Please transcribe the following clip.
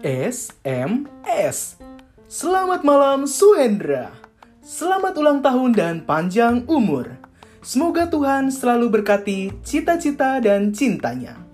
SMS. Selamat malam Suhendra. Selamat ulang tahun dan panjang umur. Semoga Tuhan selalu berkati cita-cita dan cintanya.